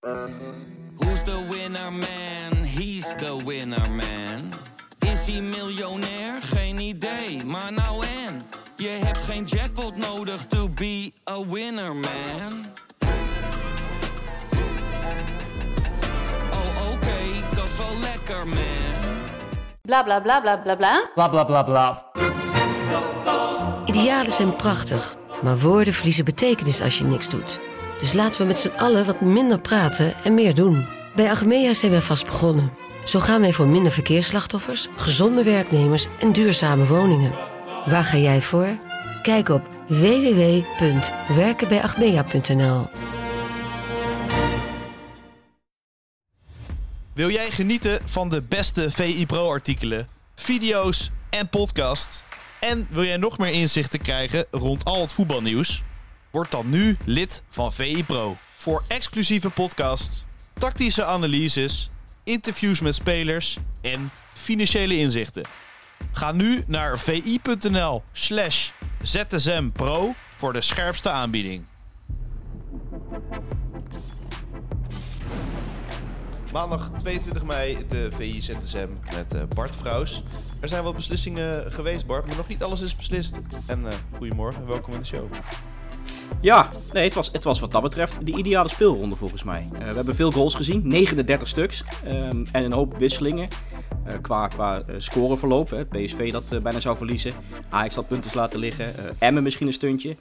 Who's the winner man? He's the winner man. Is hij miljonair? Geen idee, maar nou en. Je hebt geen jackpot nodig to be a winner man. Oh oké, dat is wel lekker man. Bla bla bla bla bla bla. Bla bla bla bla. Idealen zijn prachtig, maar woorden verliezen betekenis als je niks doet. Dus laten we met z'n allen wat minder praten en meer doen. Bij Agmea zijn we vast begonnen. Zo gaan wij voor minder verkeersslachtoffers, gezonde werknemers en duurzame woningen. Waar ga jij voor? Kijk op www.werkenbijagmea.nl Wil jij genieten van de beste VI Pro-artikelen, video's en podcast? En wil jij nog meer inzichten krijgen rond al het voetbalnieuws? Word dan nu lid van VI Pro. Voor exclusieve podcasts, tactische analyses, interviews met spelers en financiële inzichten. Ga nu naar vi.nl slash zsmpro voor de scherpste aanbieding. Maandag 22 mei de VI ZSM met eh, Bart Vrouws. Er zijn wat beslissingen geweest, Bart, maar nog niet alles is beslist. En eh goedemorgen, welkom in de show. Ja, nee, het, was, het was wat dat betreft de ideale speelronde volgens mij. Eh, we hebben veel goals gezien, 39 stuks. ehm, en een hoop wisselingen eh, qua, qua eh, scoreverloop. Hè. PSV dat bijna zou verliezen. Ajax had punten laten liggen. Emmen misschien een stuntje.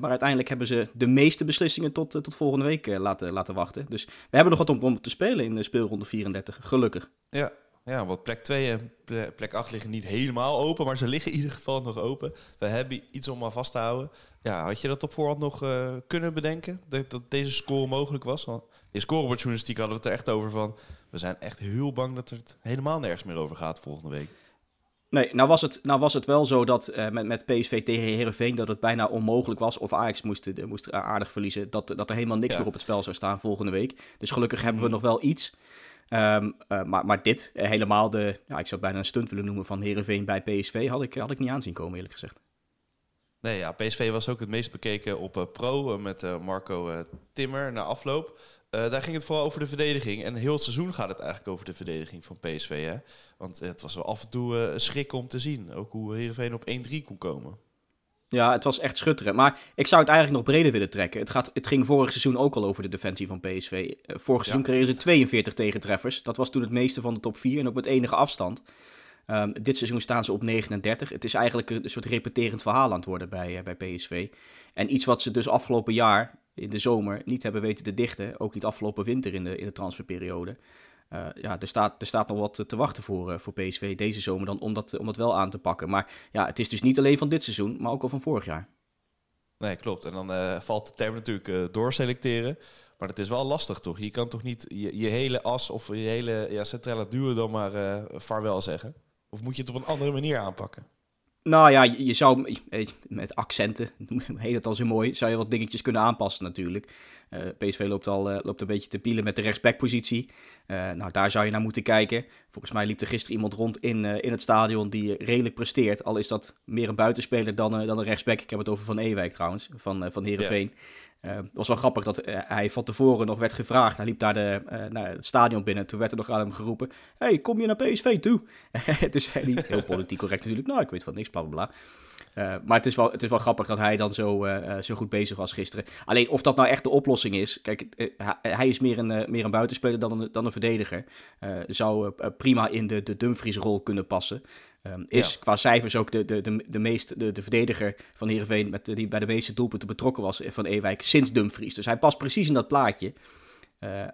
Maar uiteindelijk hebben ze de meeste beslissingen tot, tot volgende week laten, laten wachten. Dus we hebben nog wat om, om te spelen in de speelronde 34, gelukkig. Ja, ja, want plek 2 en ple- plek 8 liggen niet helemaal open, maar ze liggen in ieder geval nog open. We hebben iets om aan vast te houden. Ja, had je dat op voorhand nog eh, kunnen bedenken, dat, dat deze score mogelijk was? Want in scorebordjournalistiek hadden we het er echt over van... we zijn echt heel bang dat het helemaal nergens meer over gaat volgende week. Nee, nou was het, nou was het wel zo dat eh, met, met PSV tegen Herenveen dat het bijna onmogelijk was. Of Ajax moest, eh, moest aardig verliezen. Dat, dat er helemaal niks Ja. meer op het spel zou staan volgende week. Dus gelukkig hebben we nog wel iets. Ehm, eh, maar, dit, eh, helemaal de, ja, ik zou bijna een stunt willen noemen van Herenveen bij PSV, had ik, had ik niet aanzien komen eerlijk gezegd. Nee, ja, PSV was ook het meest bekeken op eh, Pro met Marco Timmer na afloop. Daar ging het vooral over de verdediging. En heel seizoen gaat het eigenlijk over de verdediging van PSV. Hè? Want het was wel af en toe schrik om te zien. Ook hoe Heerenveen op 1-3 kon komen. Ja, het was echt schutteren. Maar ik zou het eigenlijk nog breder willen trekken. Het, gaat, het ging vorig seizoen ook al over de defensie van PSV. Eh, vorig seizoen kregen ze 42 tegentreffers. Dat was toen het meeste van de top 4 en op met enige afstand. Ehm, dit seizoen staan ze op 39. Het is eigenlijk een soort repeterend verhaal aan het worden bij, eh, bij PSV. En iets wat ze dus afgelopen jaar in de zomer niet hebben weten te dichten. Ook niet afgelopen winter in de, in de transferperiode. Eh, ja, er staat, er staat nog wat te wachten voor, eh, voor PSV deze zomer dan om dat, om dat wel aan te pakken. Maar ja, het is dus niet alleen van dit seizoen, maar ook al van vorig jaar. Nee, klopt. En dan eh, valt de term natuurlijk doorselecteren. Maar het is wel lastig, toch? Je kan toch niet je, je hele as of je hele ja, centrale duo dan maar vaarwel zeggen? Of moet je het op een andere manier aanpakken? Nou ja, je, je zou met accenten, heet het al zo mooi, zou je wat dingetjes kunnen aanpassen natuurlijk. Eh, PSV loopt al eh, loopt een beetje te pielen met de rechtsbackpositie. Eh nou, daar zou je naar moeten kijken. Volgens mij liep er gisteren iemand rond in, in het stadion die redelijk presteert. Al is dat meer een buitenspeler dan, dan een rechtsback. Ik heb het over Van Ewijk trouwens, van, van Heerenveen. Het was wel grappig dat hij van tevoren nog werd gevraagd. Hij liep daar de, naar het stadion binnen. Toen werd er nog aan hem geroepen: hey, kom je naar PSV toe? dus hij, heel politiek correct natuurlijk. Nou, ik weet van niks, bla bla bla. Eh, maar het is, wel, het is wel grappig dat hij dan zo, eh, eh, zo goed bezig was gisteren. Alleen of dat nou echt de oplossing is. Kijk, hij- is meer een, meer een buitenspeler dan een, dan een verdediger. Zou prima in de, de Dumfries-rol kunnen passen. Ehm, is Ja. qua cijfers ook de, de, de, de, meest, de, de verdediger van Heerenveen... Met, die bij de meeste doelpunten betrokken was van Ewijk sinds Dumfries. Dus hij past precies in dat plaatje.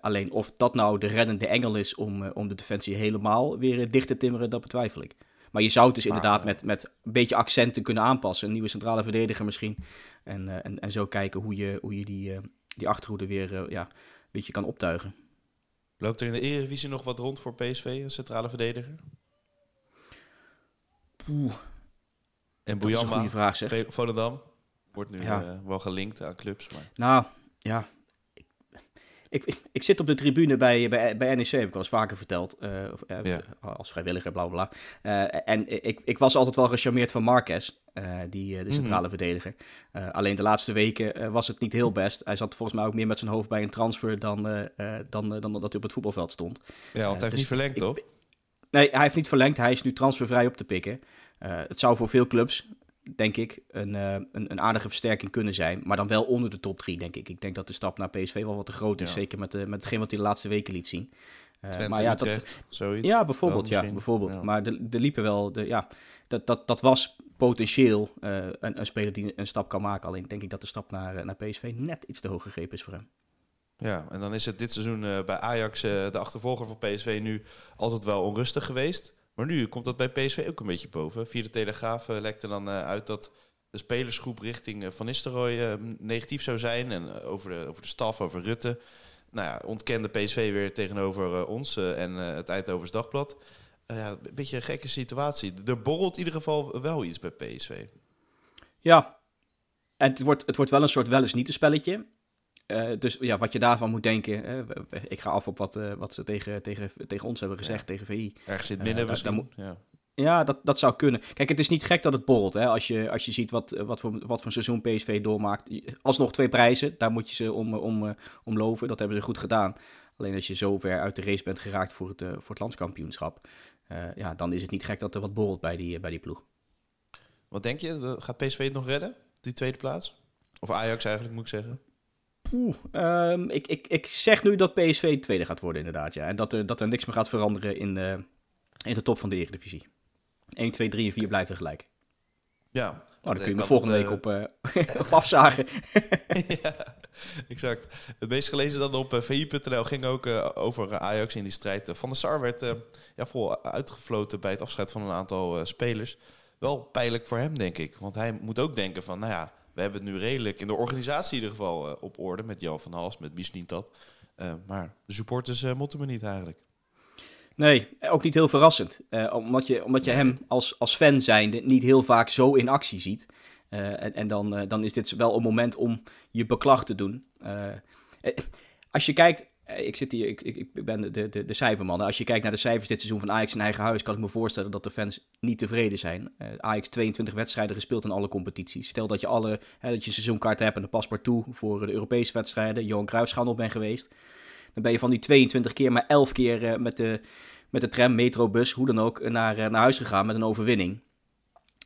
Alleen of dat nou de reddende engel is om, om de defensie helemaal weer dicht te timmeren, dat betwijfel ik. Maar je zou het dus Maar, inderdaad eh, met, met een beetje accenten kunnen aanpassen. Een nieuwe centrale verdediger misschien. En, eh, en, en zo kijken hoe je, hoe je die, eh, die achterhoede weer ja, een beetje kan optuigen. Loopt er in de Eredivisie nog wat rond voor PSV, een centrale verdediger? Oeh, En Bouyamba, vraag zeg. Volendam, wordt nu Ja. wel gelinkt aan clubs. Maar... Nou, ja. Ik, ik, zit op de tribune bij, bij, bij NEC, heb ik al eens vaker verteld. eh, eh, Ja. Als vrijwilliger, bla bla bla. Eh, en ik, ik was altijd wel gecharmeerd van Marquez, die, de centrale verdediger. Alleen de laatste weken was het niet heel best. Hij zat volgens mij ook meer met zijn hoofd bij een transfer dan, dan, eh, dan dat hij op het voetbalveld stond. Ja, want hij heeft dus niet verlengd, ik- toch? Nee, hij heeft niet verlengd. Hij is nu transfervrij op te pikken. Het zou voor veel clubs, denk ik, een, eh, een, een aardige versterking kunnen zijn. Maar dan wel onder de top 3, denk ik. Ik denk dat de stap naar PSV wel wat te groot is. Ja. Zeker met, de, met hetgeen wat hij de laatste weken liet zien. Eh, Twente, maar ja, dat, Utrecht, zoiets. ja, bijvoorbeeld. Ja, bijvoorbeeld. Ja. Maar er er liepen wel. De, ja, dat, dat, dat was potentieel eh, een, een speler die een stap kan maken. Alleen denk ik dat de stap naar, eh, naar PSV net iets te hoog gegrepen is voor hem. Ja, en dan is het dit seizoen eh, bij Ajax, eh, de achtervolger van PSV, nu altijd wel onrustig geweest. Maar nu komt dat bij PSV ook een beetje boven. Via de Telegraaf eh, lekte dan eh, uit dat de spelersgroep richting eh, Van Nistelrooy negatief zou zijn. En over, de, over de staf, over Rutte. Nou ja, ontkende PSV weer tegenover ons en het Eindhovens Dagblad. Ja, een beetje een gekke situatie. Er borrelt in ieder geval wel iets bij PSV. Ja, en het wordt, het wordt wel een soort wel eens niet een spelletje. Eh, dus ja, wat je daarvan moet denken. hè, we- ik ga af op wat, eh, wat ze tegen, tegen, tegen ons hebben gezegd, tegen VI. Ergens in het Eh, midden ja. Ja, dat, dat zou kunnen. Kijk, het is niet gek dat het borrelt. Hè? Als, je, als je ziet wat, wat, voor, wat voor seizoen PSV doormaakt. Alsnog twee prijzen, daar moet je ze om, om, eh, om loven. Dat hebben ze goed gedaan. Alleen als je zo ver uit de race bent geraakt voor het, eh, voor het landskampioenschap. eh, ja, dan is het niet gek dat er wat borrelt bij die, bij die ploeg. Wat denk je? Eh, Gaat PSV het nog redden? Die tweede plaats? Of Ajax eigenlijk, moet ik zeggen. Oeh, ehm, ik, ik, ik zeg nu dat PSV tweede gaat worden, inderdaad. Ja. En dat er, dat er niks meer gaat veranderen in, in de top van de Eredivisie. 1, 2, 3 en 4 blijven gelijk. Ja. Nou, dan kun je me volgende het, week op, eh, op afzagen. ja, exact. Het meest gelezen dan op eh, VI.nl ging ook over Ajax in die strijd. Van der Sar werd eh, ja, vol uitgefloten bij het afscheid van een aantal spelers. Wel pijnlijk voor hem, denk ik. Want hij moet ook denken van, nou ja, we hebben het nu redelijk in de organisatie in ieder geval eh, op orde. Met Jan van Hals, met Michelin dat. Eh, maar de supporters eh, moeten me niet eigenlijk. Nee, ook niet heel verrassend. Omdat je, omdat je hem als, als fan zijnde niet heel vaak zo in actie ziet. En en dan, dan is dit wel een moment om je beklag te doen. Als je kijkt, ik, zit hier, ik, ik, ik ben de, de, de cijferman. Als je kijkt naar de cijfers dit seizoen van Ajax in eigen huis, kan ik me voorstellen dat de fans niet tevreden zijn. Eh, Ajax 22 wedstrijden gespeeld in alle competities. Stel dat je alle, hè, dat je seizoenkaart hebt en een paspoort toe voor de Europese wedstrijden. Johan Cruijffschaal bent geweest. Dan ben je van die 22 keer maar 11 keer eh, met, de, met de tram, metro, bus, hoe dan ook, naar, eh, naar huis gegaan met een overwinning.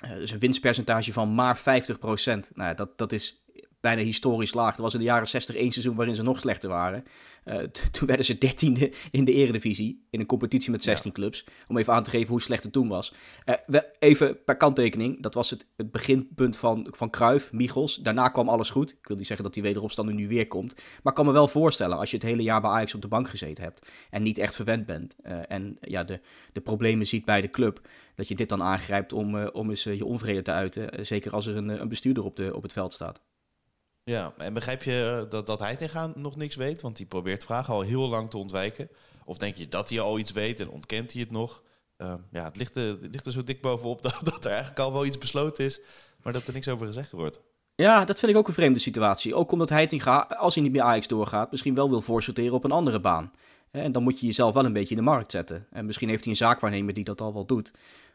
Eh, dus een winstpercentage van maar 50%. Nou, dat, dat is bijna historisch laag. Er was in de jaren 60 één seizoen waarin ze nog slechter waren. Eh, toen werden ze dertiende in de eredivisie, in een competitie met 16 clubs. Om even aan te geven hoe slecht het toen was. Eh, even per kanttekening, dat was het, het beginpunt van, van Cruijff, Michels. Daarna kwam alles goed. Ik wil niet zeggen dat die wederopstand nu weer komt. Maar ik kan me wel voorstellen, als je het hele jaar bij Ajax op de bank gezeten hebt... en niet echt verwend bent eh, en ja, de, de problemen ziet bij de club... dat je dit dan aangrijpt om, om eens je onvrede te uiten. Zeker als er een, een bestuurder op, de, op het veld staat. Ja, en begrijp je dat, dat hij tegenaan nog niks weet? Want hij probeert vragen al heel lang te ontwijken. Of denk je dat hij al iets weet en ontkent hij het nog? Eh, ja, het ligt, er, zo dik bovenop dat, dat er eigenlijk al wel iets besloten is, maar dat er niks over gezegd wordt. Ja, dat vind ik ook een vreemde situatie. Ook omdat Heitinga, als hij niet meer Ajax doorgaat, misschien wel wil voorsorteren op een andere baan. En dan moet je jezelf wel een beetje in de markt zetten. En misschien heeft hij een zaakwaarnemer die dat al wel doet.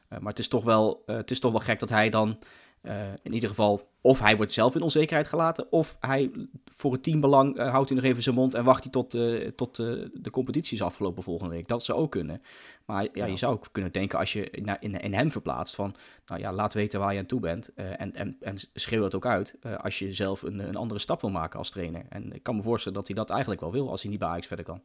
Eh, maar het is, toch wel, eh, het is toch wel gek dat hij dan eh, in ieder geval... of hij wordt zelf in onzekerheid gelaten... of hij voor het teambelang eh, houdt hij nog even zijn mond... en wacht hij tot, eh, tot de competitie is afgelopen volgende week. Dat zou ook kunnen. Maar ja, Ja. je zou ook kunnen denken als je in, in, in hem verplaatst... van nou ja, laat weten waar je aan toe bent. en, en, en schreeuw dat ook uit als je zelf een, een andere stap wil maken als trainer. En ik kan me voorstellen dat hij dat eigenlijk wel wil... als hij niet bij Ajax verder kan.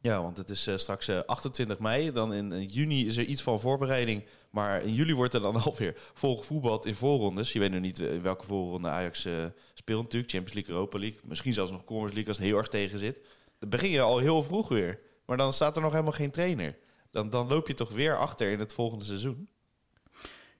Ja, want het is eh, straks eh, 28 mei. Dan in, eh, juni is er iets van voorbereiding. Maar in juli wordt er dan alweer volgevoetbald in voorrondes. Je weet nog niet eh, in welke voorronde Ajax eh, speelt natuurlijk. Champions League, Europa League. Misschien zelfs nog Conference League als het heel erg tegen zit. Dan begin je al heel vroeg weer. Maar dan staat er nog helemaal geen trainer. Dan, dan loop je toch weer achter in het volgende seizoen.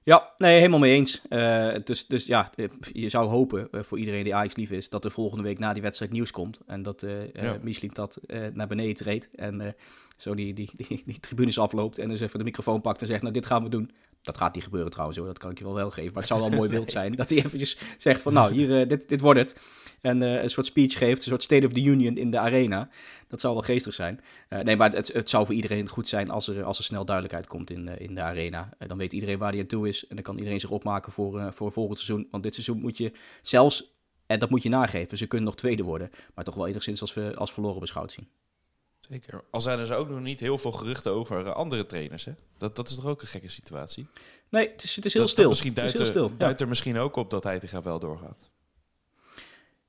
Ja, nee, helemaal mee eens. Eh, dus, dus ja, eh, je zou hopen eh, voor iedereen die Ajax lief is... dat er volgende week na die wedstrijd nieuws komt. En dat eh, Ja. Michelin dat naar beneden treedt. En zo die, die, die, die tribunes afloopt en dus even de microfoon pakt en zegt... nou, dit gaan we doen. Dat gaat niet gebeuren trouwens hoor, dat kan ik je wel wel geven. Maar het zou wel een mooi beeld zijn dat hij eventjes zegt van nou, hier, dit, dit wordt het. En een soort speech geeft, een soort State of the Union in de arena. Dat zou wel geestig zijn. nee, maar het, het zou voor iedereen goed zijn als er, als er snel duidelijkheid komt in, in de arena. dan weet iedereen waar hij aan toe is. En dan kan iedereen zich opmaken voor, voor volgend seizoen. Want dit seizoen moet je zelfs, en dat moet je nageven, ze kunnen nog tweede worden. Maar toch wel enigszins als, we, als verloren beschouwd zien. Zeker. Al zijn er dus ook nog niet heel veel geruchten over eh, andere trainers. Hè? Dat, dat is toch ook een gekke situatie? Nee, het is, het is heel stil. misschien duidt, het is heel stil. duidt er misschien ook op dat hij tegen wel doorgaat.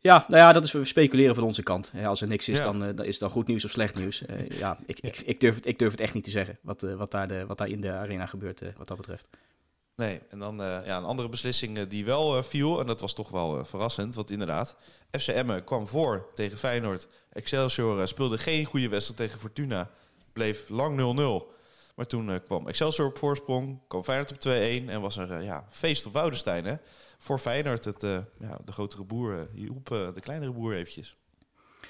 Ja, nou ja, dat is we speculeren van onze kant. als er niks is, dan, uh, dan is het dan goed nieuws of slecht nieuws. Uh, ja, ik, ik, ik, durf het, ik durf het echt niet te zeggen, wat, uh, wat, daar, de, wat daar in de arena gebeurt, wat dat betreft. Nee, en dan ja, een andere beslissing die wel viel, en dat was toch wel verrassend, want inderdaad, FC Emmen kwam voor tegen Feyenoord. Excelsior speelde geen goede wedstrijd tegen Fortuna, bleef lang 0-0. Maar toen kwam Excelsior op voorsprong, kwam Feyenoord op 2-1 en was er ja, feest op Woudenstein, hè? Voor Feyenoord, het, uh, ja, de grotere boer, hielp uh, de kleinere boer eventjes.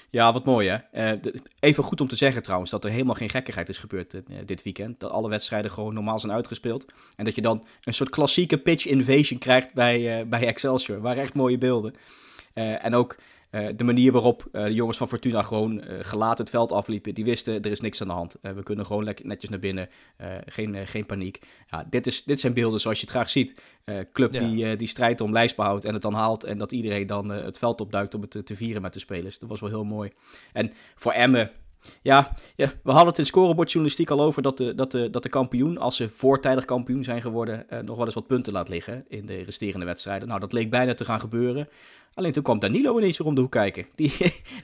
Ja, wat mooi hè. Even goed om te zeggen trouwens dat er helemaal geen gekkigheid is gebeurd dit weekend. Dat alle wedstrijden gewoon normaal zijn uitgespeeld. En dat je dan een soort klassieke pitch invasion krijgt bij, bij Excelsior. Waren echt mooie beelden. en ook uh, de manier waarop uh, de jongens van Fortuna gewoon uh, gelaten het veld afliepen, die wisten er is niks aan de hand. we kunnen gewoon lekker netjes naar binnen, geen, geen paniek. Ja, dit, is, dit zijn beelden zoals je het graag ziet. club ja. die, die strijdt om lijstbehoud en het dan haalt en dat iedereen dan het veld opduikt om het te, te vieren met de spelers. Dat was wel heel mooi. En voor Emmen, ja, ja, we hadden het in scorebordjournalistiek al over dat de, dat, de, dat de kampioen, als ze voortijdig kampioen zijn geworden, nog wel eens wat punten laat liggen in de resterende wedstrijden. Nou, dat leek bijna te gaan gebeuren. Alleen toen kwam Danilo ineens weer om de hoek kijken. Die,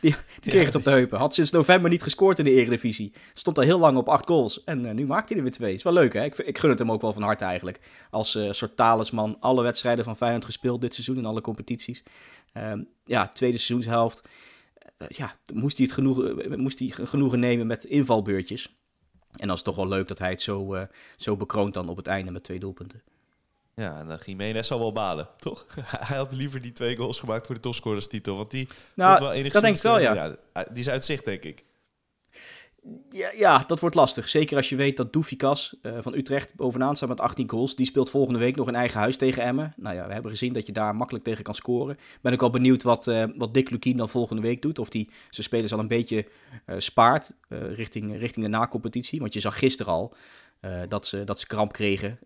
die, die kreeg het op de heupen. Had sinds november niet gescoord in de Eredivisie. Stond al heel lang op acht goals. En uh, nu maakt hij er weer twee. Is wel leuk, hè? Ik, ik gun het hem ook wel van harte eigenlijk. Als uh, soort talisman. Alle wedstrijden van Feyenoord gespeeld dit seizoen in alle competities. Uh, ja, tweede seizoenshelft. Uh, ja, moest hij, het genoegen, moest hij genoegen nemen met invalbeurtjes. En dan is het toch wel leuk dat hij het zo, zo bekroont dan op het einde met twee doelpunten. Ja, en dan Jiménez zal wel balen, toch? Hij had liever die twee goals gemaakt voor de topscorerstitel. Want die nou, wel enigszins... dat denk ik wel, ja. ja. Die is uit zicht, denk ik. Ja, ja, dat wordt lastig. Zeker als je weet dat Doefikas uh, van Utrecht bovenaan staat met 18 goals. Die speelt volgende week nog in eigen huis tegen Emmen. Nou ja, we hebben gezien dat je daar makkelijk tegen kan scoren. Ben ik al benieuwd wat, uh, wat Dick Lukien dan volgende week doet. Of hij zijn spelers al een beetje uh, spaart richting, richting de na-competitie. Want je zag gisteren al dat, ze, dat ze kramp kregen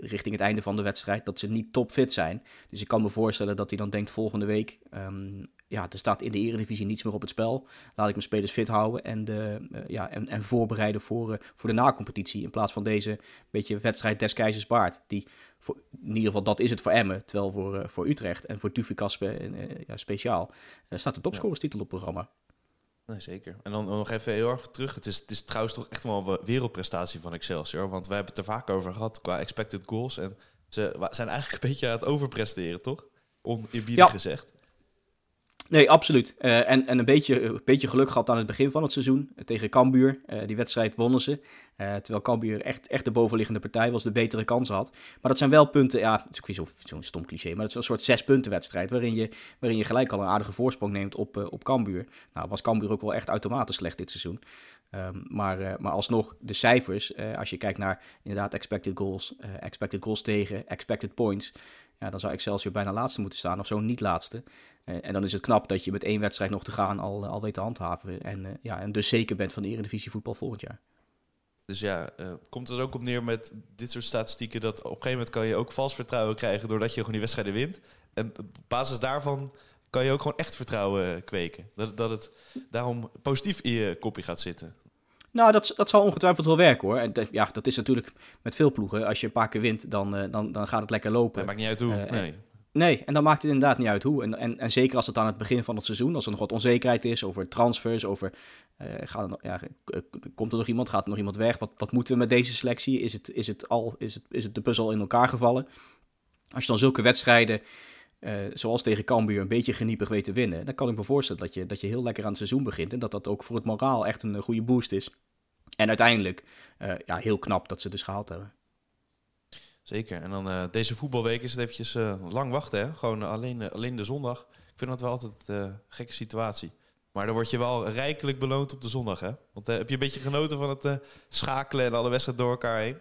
richting het einde van de wedstrijd. Dat ze niet topfit zijn. Dus ik kan me voorstellen dat hij dan denkt volgende week... Um, ja, er staat in de eredivisie niets meer op het spel. Laat ik mijn spelers fit houden en, de, uh, ja, en, en voorbereiden voor, voor de na-competitie. In plaats van deze beetje wedstrijd des keizers baard. Die voor, in ieder geval, dat is het voor Emmen. Terwijl voor, voor Utrecht en voor Tufikas spe, ja, speciaal staat de topscorerstitel op het programma. Nee, zeker. En dan nog even heel erg terug. Het is, het is trouwens toch echt wel een wereldprestatie van Excelsior. Want wij hebben het er vaak over gehad qua expected goals. En ze zijn eigenlijk een beetje aan het overpresteren, toch? Oneerbiedig ja. gezegd. Nee, absoluut. Uh, en, en een beetje, een beetje geluk gehad aan het begin van het seizoen tegen Cambuur. Die wedstrijd wonnen ze. Terwijl Cambuur echt, echt de bovenliggende partij was, de betere kansen had. Maar dat zijn wel punten, ja, het is ook zo'n zo stom cliché, maar het is een soort zes punten wedstrijd waarin je, waarin je gelijk al een aardige voorsprong neemt op, op Cambuur. Nou, was Cambuur ook wel echt automatisch slecht dit seizoen. Um, maar, maar alsnog, de cijfers, als je kijkt naar inderdaad expected goals, expected goals tegen, expected points ja, dan zou Excelsior bijna laatste moeten staan, of zo niet laatste. Uh, en dan is het knap dat je met één wedstrijd nog te gaan al, al weet te handhaven. En, uh, ja, en dus zeker bent van de Eredivisie voetbal volgend jaar. Dus ja, komt het ook op neer met dit soort statistieken dat op een gegeven moment kan je ook vals vertrouwen krijgen doordat je gewoon die wedstrijden wint. En op basis daarvan kan je ook gewoon echt vertrouwen kweken. Dat, dat het daarom positief in je kopje gaat zitten. Nou, dat, dat zal ongetwijfeld wel werken hoor. En ja, dat is natuurlijk met veel ploegen. Als je een paar keer wint, dan, uh, dan, dan gaat het lekker lopen. Dat maakt niet uit hoe. Uh, nee. Nee, en dan maakt het inderdaad niet uit hoe. En, en, en zeker als het aan het begin van het seizoen, als er nog wat onzekerheid is over transfers, over uh, gaat er, ja, komt er nog iemand, gaat er nog iemand weg? Wat, wat moeten we met deze selectie? Is het, is, het al, is, het, is het de puzzel in elkaar gevallen? Als je dan zulke wedstrijden, uh, zoals tegen Cambuur, een beetje geniepig weet te winnen, dan kan ik me voorstellen dat je, dat je heel lekker aan het seizoen begint en dat dat ook voor het moraal echt een goede boost is. En uiteindelijk, uh, ja, heel knap dat ze dus gehaald hebben. Zeker. En dan deze voetbalweek is het eventjes lang wachten. Hè? Gewoon alleen, alleen de zondag. Ik vind dat wel altijd een gekke situatie. Maar dan word je wel rijkelijk beloond op de zondag. Hè? Want heb je een beetje genoten van het schakelen en alle wedstrijden door elkaar heen?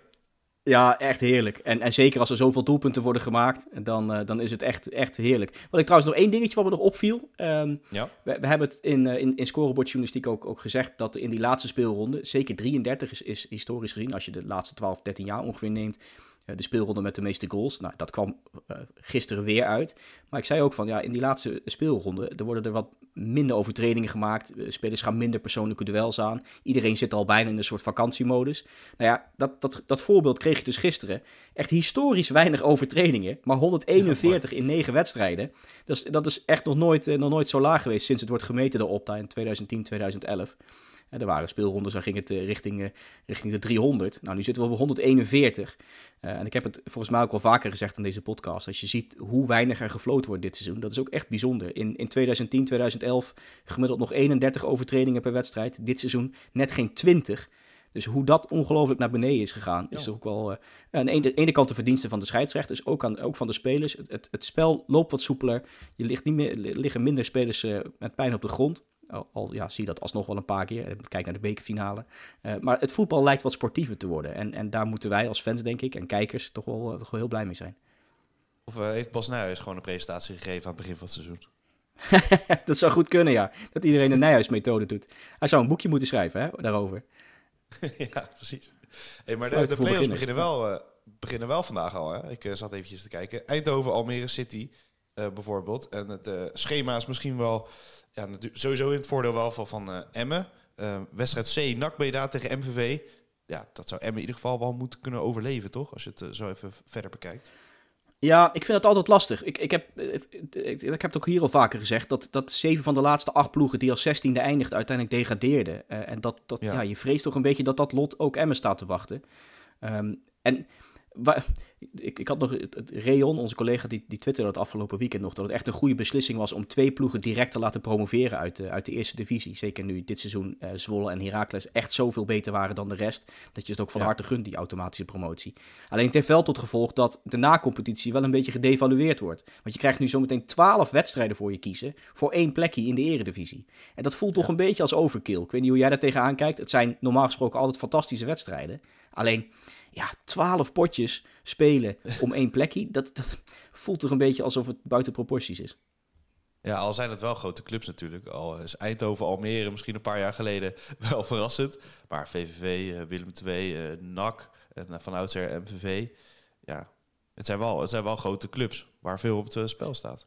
Ja, echt heerlijk. En, en zeker als er zoveel doelpunten worden gemaakt, dan, uh, dan is het echt, echt heerlijk. Wat ik trouwens nog één dingetje wat me nog opviel. Um, ja. we, we, hebben het in, uh, in, in scorebordjournalistiek ook, ook gezegd dat in die laatste speelronde, zeker 33 is, is historisch gezien, als je de laatste 12, 13 jaar ongeveer neemt, de speelronde met de meeste goals. Nou, dat kwam gisteren weer uit. Maar ik zei ook van, ja, in die laatste speelronde, er worden er wat minder overtredingen gemaakt. Spelers gaan minder persoonlijke duels aan. Iedereen zit al bijna in een soort vakantiemodus. Nou ja, dat, dat, dat voorbeeld kreeg je dus gisteren. Echt historisch weinig overtredingen. Maar 141 in 9 wedstrijden. Dat is, dat is echt nog nooit, eh, nog nooit zo laag geweest sinds het wordt gemeten, de opta in 2010, 2011. Er waren speelrondes, daar ging het eh, richting, eh, richting de 300. Nou, nu zitten we op 141. Uh, en ik heb het volgens mij ook wel vaker gezegd in deze podcast. Als je ziet hoe weinig er gefloten wordt dit seizoen, dat is ook echt bijzonder. In, in 2010, 2011 gemiddeld nog 31 overtredingen per wedstrijd. Dit seizoen net geen 20. Dus hoe dat ongelooflijk naar beneden is gegaan, is ook wel uh, aan de ene kant de verdienste van de scheidsrechters, ook, aan, ook van de spelers. Het, het, het spel loopt wat soepeler. Je ligt niet meer, liggen minder spelers uh, met pijn op de grond. Al, ja, zie je dat alsnog wel een paar keer. Kijk naar de bekerfinale. Uh, maar het voetbal lijkt wat sportiever te worden. En, en daar moeten wij als fans, denk ik, en kijkers toch wel, toch wel heel blij mee zijn. Of heeft Bas Nijhuis gewoon een presentatie gegeven aan het begin van het seizoen? dat zou goed kunnen, ja. Dat iedereen de Nijhuis-methode doet. Hij zou een boekje moeten schrijven hè, daarover. ja, precies. Hey, maar de, de play-offs beginnen wel, uh, beginnen wel vandaag al. Hè? Ik zat eventjes te kijken. Eindhoven, Almere City bijvoorbeeld. En het schema is misschien wel ja, sowieso in het voordeel wel van, van Emmen. wedstrijd C, NAC daar tegen MVV. Ja, dat zou Emmen in ieder geval wel moeten kunnen overleven, toch? Als je het zo even verder bekijkt. Ja, ik vind het altijd lastig. Ik, ik, heb, ik, ik, heb het ook hier al vaker gezegd. Dat, dat zeven van de laatste acht ploegen die als zestiende eindigt uiteindelijk degradeerden. Uh, en dat, dat ja. ja. je vreest toch een beetje dat dat lot ook Emmen staat te wachten. Um, en ik, ik had nog het, Reon, onze collega, die, die twitterde dat afgelopen weekend nog, dat het echt een goede beslissing was om twee ploegen direct te laten promoveren uit de, uit de eerste divisie. Zeker nu dit seizoen uh, Zwolle en Heracles echt zoveel beter waren dan de rest, dat je het ook van ja. harte gunt, die automatische promotie. Alleen het heeft wel tot gevolg dat de na-competitie wel een beetje gedevalueerd wordt. Want je krijgt nu zometeen twaalf wedstrijden voor je kiezen, voor één plekje in de eredivisie. En dat voelt toch ja. een beetje als overkill. Ik weet niet hoe jij daar tegenaan kijkt. Het zijn normaal gesproken altijd fantastische wedstrijden. Alleen ja, twaalf potjes spelen om één plekje, dat, dat voelt toch een beetje alsof het buiten proporties is. Ja, al zijn het wel grote clubs natuurlijk. Al is Eindhoven, Almere misschien een paar jaar geleden wel verrassend. Maar VVV, uh, Willem II, uh, NAC en uh, van oudsher MVV. Ja, het zijn, wel, het zijn wel grote clubs waar veel op het spel staat.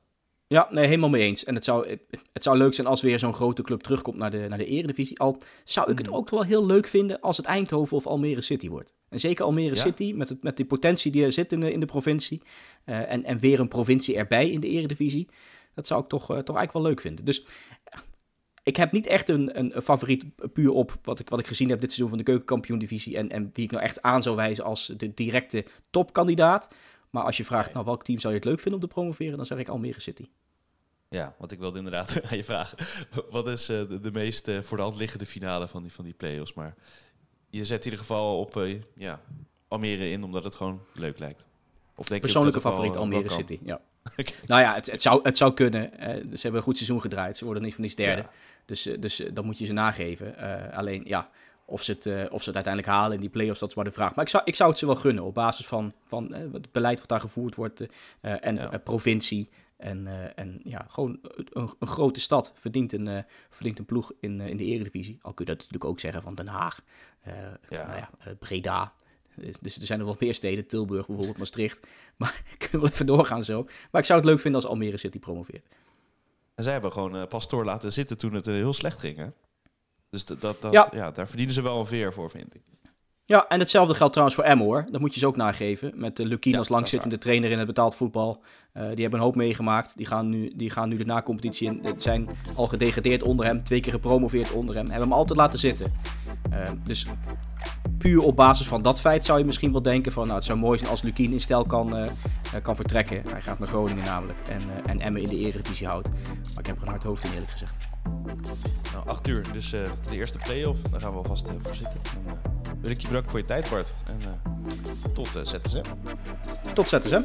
Ja, nee, helemaal mee eens. En het zou, het zou leuk zijn als weer zo'n grote club terugkomt naar de, naar de Eredivisie. Al zou ik het ook wel heel leuk vinden als het Eindhoven of Almere City wordt. En zeker Almere ja? City, met, het, met die potentie die er zit in de, in de provincie. Uh, en, en weer een provincie erbij in de Eredivisie. Dat zou ik toch, uh, toch eigenlijk wel leuk vinden. Dus ik heb niet echt een, een, een, favoriet puur op wat ik, wat ik gezien heb dit seizoen van de keukenkampioen-divisie. En, en die ik nou echt aan zou wijzen als de directe topkandidaat. Maar als je vraagt, nou welk team zou je het leuk vinden om te promoveren, dan zeg ik Almere City. Ja, want ik wilde inderdaad aan je vragen. Wat is uh, de, de, meest uh, voor de hand liggende finale van die, van die play-offs? Maar je zet in ieder geval op uh, ja, Almere in, omdat het gewoon leuk lijkt. Of denk Persoonlijke favoriet Almere City, ja. okay. Nou ja, het, het, zou, het zou kunnen. ze hebben een goed seizoen gedraaid. Ze worden niet van die derde. Ja. Dus, dus dan moet je ze nageven. alleen, ja, of ze, het, uh, of ze het uiteindelijk halen in die play-offs, dat is maar de vraag. Maar ik zou, ik zou het ze wel gunnen op basis van, van het beleid wat daar gevoerd wordt. En ja. provincie. En, en ja, gewoon een, een, grote stad verdient een, verdient een ploeg in, in de eredivisie. Al kun je dat natuurlijk ook zeggen van Den Haag, ja. Nou ja, Breda. Dus er zijn er wel meer steden, Tilburg bijvoorbeeld, Maastricht. Maar kunnen we wel even doorgaan zo. Maar ik zou het leuk vinden als Almere City promoveert. En zij hebben gewoon Pastoor laten zitten toen het heel slecht ging, hè? Dus dat, dat, dat ja. ja. daar verdienen ze wel een veer voor, vind ik. Ja, en hetzelfde geldt trouwens voor Emmo hoor. Dat moet je ze ook nageven. Met de Lukien ja, als langzittende trainer in het betaald voetbal. Uh, die hebben een hoop meegemaakt. Die gaan nu, die gaan nu de na-competitie in. Die zijn al gedegradeerd onder hem. Twee keer gepromoveerd onder hem. Hebben hem altijd laten zitten. Uh, dus puur op basis van dat feit zou je misschien wel denken van... Nou, het zou mooi zijn als Lukien in stijl kan, uh, kan vertrekken. Hij gaat naar Groningen namelijk. En, en Emmen in de eredivisie houdt. Maar ik heb er een hard hoofd in eerlijk gezegd. Nou, acht uur, dus uh, de eerste play-off. Daar gaan we alvast uh, voor zitten. Uh, wil ik je bedanken voor je tijd, Bart. En tot ZSM. Tot ZSM.